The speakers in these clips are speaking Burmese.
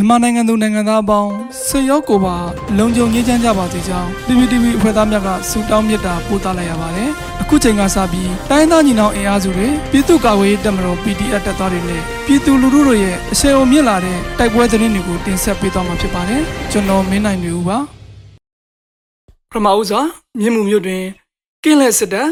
မြန်မာနိုင်ငံသူနိုင်ငံသားအပေါင်းဆွေရောက်ကိုပါလုံခြုံရေးချမ်းကြပါစေကြောင်း PPTV အဖွဲ့သားများကဆုတောင်းမေတ္တာပို့သလိုက်ရပါတယ်။အခုချိန်ကစပြီးတိုင်းသားညီနောင်အင်အားစုတွေပြည်သူ့ကာကွယ်ရေးတပ်မတော် PDF တပ်သားတွေနဲ့ပြည်သူလူထုတို့ရဲ့အဆင်အုံမြင့်လာတဲ့တိုက်ပွဲသတင်းတွေကိုတင်ဆက်ပေးသွားမှာဖြစ်ပါတယ်။ကျွန်တော်မင်းနိုင်နေဦးပါ။ပထမဦးစွာမြင်းမှုမြို့တွင်ကင်းလက်စစ်တပ်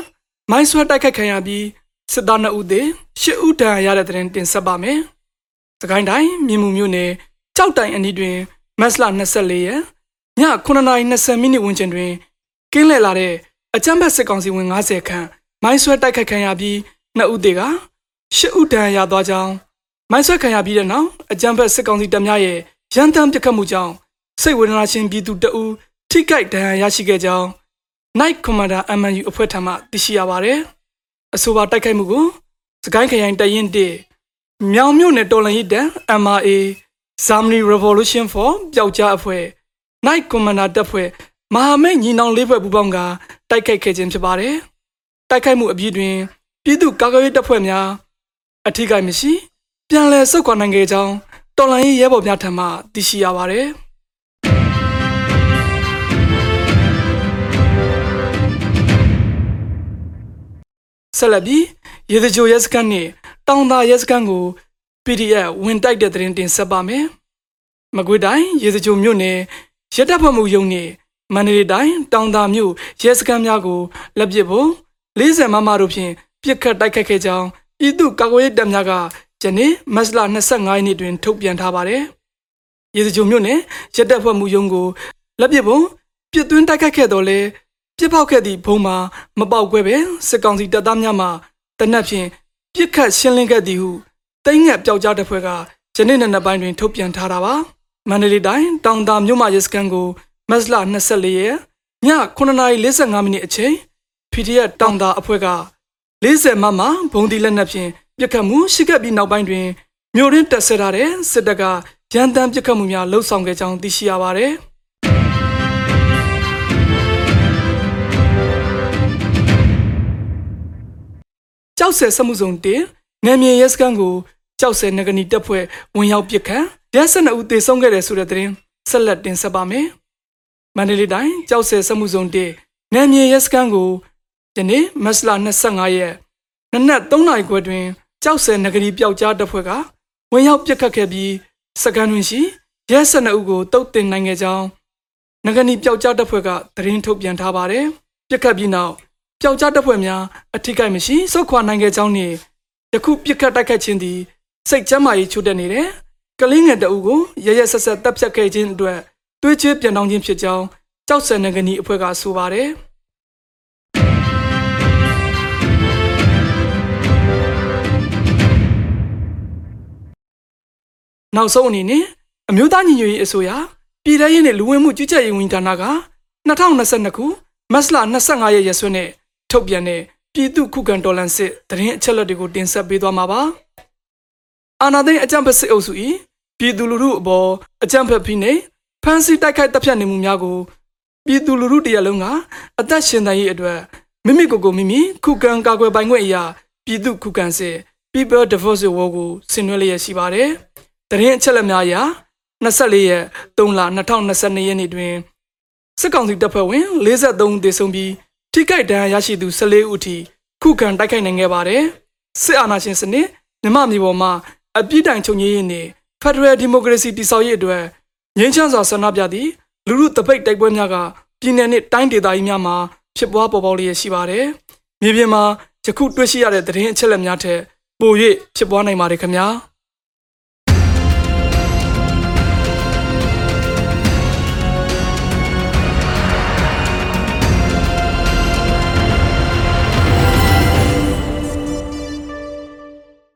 မိုင်းဆွဲတိုက်ခိုက်ခံရပြီးစစ်သား2ဦးသေ10ဦးဒဏ်ရာရတဲ့တဲ့တင်တင်ဆက်ပါမယ်။စကိုင်းတိုင်းမြင်းမှုမြို့နယ် ကြောက်တိုင်အနီးတွင်မတ်လ24ရက်ည9:20မိနစ်ဝန်းကျင်တွင်ကင်းလှည့်လာတဲ့အကြမ်းဖက်စစ်ကောင်စီဝင်90ခန့်မိုင်းဆွဲတိုက်ခိုက်ခံရပြီး2ဦးသေက10ဦးဒဏ်ရာရသွားကြောင်းမိုင်းဆွဲခံရပြီးတဲ့နောက်အကြမ်းဖက်စစ်ကောင်စီတပ်များရဲ့ရန်တမ်းပစ်ခတ်မှုကြောင့်စိတ်ဝေဒနာရှင်ပြည်သူတအူးထိခိုက်ဒဏ်ရာရရှိခဲ့ကြောင်း Night Commander MNU အဖွဲ့ထံမှသိရှိရပါတယ်။အဆိုပါတိုက်ခိုက်မှုကိုစကိုင်းခရိုင်တရင်တမြောင်မြို့နယ်တော်လန်ရေးတန် MRA Germany Revolution for ပျောက်ကြားအဖွဲ့ Night Commander တပ်ဖွဲ့မဟာမိတ်ညီနောင်လေးဖွဲ့ပူးပေါင်းကတိုက်ခိုက်ခဲ့ခြင်းဖြစ်ပါတယ်။တိုက်ခိုက်မှုအပြီးတွင်ပြည်သူ့ကာကွယ်ရေးတပ်ဖွဲ့များအထူးကိမရှိ ပြန်လည်ဆုတ်ခွာနိုင်ခဲ့ကြောင်းတော်လန်ရေးရဲဘော်များထံမှသိရှိရပါတယ်။ဆက်လက်ပြီးရေစကြိုရဲစခန်းနှင့်တောင်သာရဲစခန်းကို PDF ဝင်တိုက်တဲ့သတင်းတင်ဆက်ပါမယ်။မကွေးတိုင်းရေစကြိုမြို့နယ်ရတပ်ဖွဲ့မှုရုံးနှင့်မန္တလေးတိုင်းတောင်သာမြို့ရဲစခန်းများကိုလက်ပစ်ဖို့40မမတို့ဖြင့်ပြစ်ခတ်တိုက်ခတ်ခဲ့ကြောင်းပြည်သူ့ကာကွယ်ရေးတပ်များကယနေ့မတ်လ25ရက်နေ့တွင် ထုတ်ပြန်ထားပါတယ်။ရေစကြိုမြို့နယ်ရတပ်ဖွဲ့မှုရုံးကိုလက်ပစ်ဖို့ပြစ်သွင်းတိုက်ခတ်ခဲ့တော်လဲပြစ်ပေါက်ခဲ့သည့်ဘုံမှာမပေါက်ကွဲပဲစစ်ကောင်စီတပ်သားများမှတနက်ဖြန်ပြစ်ခတ်ရှင်းလင်းခဲ့သည်ဟု တိမ့်ငက်ပျောက်ကြားတပ်ဖွဲ့ကယနေ့နေ့ပိုင်းတွင်ထုတ်ပြန်ထားတာပါမန္တလေးတိုင်းတောင်တာမြို့မှာရဲစခန်းကိုမတ်လ24ရက်ည9:45မိနစ်အချိန် PDF တောင်တာအဖွဲ့က40မမဘုံဒီလက်နက်ဖြင့်ပြစ်ခတ်မှုရှိခဲ့ပြီးနောက်ပိုင်းတွင်မြို့ရင်းတက်ဆက်ထားတဲ့စစ်တပ်ကရန်တမ်းပြစ်ခတ်မှုများလှုပ်ဆောင်ခဲ့ကြောင်းသိရှိရပါတယ်။ကြောက်ဆယ်စမှုစုံတင်နယ်မြေရဲစခန်းကို ကြောက်ဆယ်နဂနီတပ်ဖွဲ့ဝင်ရောက်ပစ်ခတ်ရဲစနအုပ်သေဆုံးခဲ့တယ်ဆိုတဲ့သတင်းဆက်လက်တင်ဆက်ပါမယ်။မန္တလေးတိုင်းကြောက်ဆယ်စမှုစုံတင်နယ်မြေရဲစခန်းကိုဒီနေ့မတ်လ25ရက်နနက်3နာရီခွဲတွင်ကြောက်ဆယ်နဂရီပျောက်ကြားတပ်ဖွဲ့ကဝင်ရောက်ပစ်ခတ်ခဲ့ပြီးစကန်တွင်ရှိရဲစနအုပ်ကိုတုတ်တင်နိုင်ခဲ့ကြောင်းနဂနီပျောက်ကြားတပ်ဖွဲ့ကသတင်းထုတ်ပြန်ထားပါတယ်။ပစ်ခတ်ပြီးနောက်ပျောက်ကြားတပ်ဖွဲ့များအထိကိမရှိစုခွာနိုင်ခဲ့ကြောင်းနှင့်ယခုပြစ်ခတ်တိုက်ခတ်ခြင်းသည် စိတ်ကျမ်းမာရေးချို့တက်နေတဲ့ကလေးငယ်တအုပ်ကိုရရဆက်ဆက်တပ်ဖြတ်ခဲ့ခြင်းအတွက်တွေးချွေးပြန်တောင်းခြင်းဖြစ်ကြောင်းကြောက်စံနဂနီအဖွဲ့ကဆိုပါတယ်နောက်ဆုံးအနေနဲ့အမျိုးသားညီညွတ်ရေးအစိုးရပြည်ထရေးနဲ့လူဝင်မှုကြီးကြပ်ရေးဝန်ကြီးဌာနက2022ခုမတ်လ25ရက်ရက်စွဲနဲ့ထုတ်ပြန်တဲ့ပြည်သူခုခံတော်လှန်စစ်တရင်အချက်လက်တွေကိုတင်ဆက်ပေးသွားမှာပါ။ အာနာသိန်းအကြံဖက်စစ်အုပ်စု၏ပြည်သူလူထုအပေါ်အကြံဖက်ဖိနှိပ်ဖမ်းဆီးတိုက်ခိုက်တပ်ဖြတ်နေမှုများကိုပြည်သူလူထုတရက်လုံးကအသက်ရှင်သန်ရေးအတွက်မိမိကိုယ်ကိုမိမိခုခံကာကွယ်ပိုင်ခွင့်အရာပြည်သူခုခံစစ် People Defensive War ကိုဆင်နွှဲလျက်ရှိပါတယ်။တရင်အချက်လက်များအရ24ရက်3လ2022ရက်နေ့တွင်စစ်ကောင်စီတပ်ဖွဲ့ဝင်53ဦးသေဆုံးပြီးထိခိုက်ဒဏ်ရာရရှိသူ14ဦးအထိခုခံတိုက်ခိုက်နိုင်ခဲ့ပါတယ်။စစ်အာဏာရှင်စနစ်မြမမျိုးပေါ်မှာ အပြစ်တိုင်ချုပ်ငြိမ်းရေးနဲ့ Federal Democracy တည်ဆောက်ရေးအတွက်ငြိမ်းချမ်းစွာဆန္ဒပြသည့်လူလူတပိတ်တိုက်ပွဲများကပြည်내နဲ့တိုင်းဒေသကြီးများမှာဖြစ်ပွားပေါ်ပေါက်လျက်ရှိပါတယ်။မြေပြင်မှာယခုတွေ့ရှိရတဲ့သတင်းအချက်အလက်များထက်ပို၍ဖြစ်ပွားနိုင်ပါတယ်ခင်ဗျာ။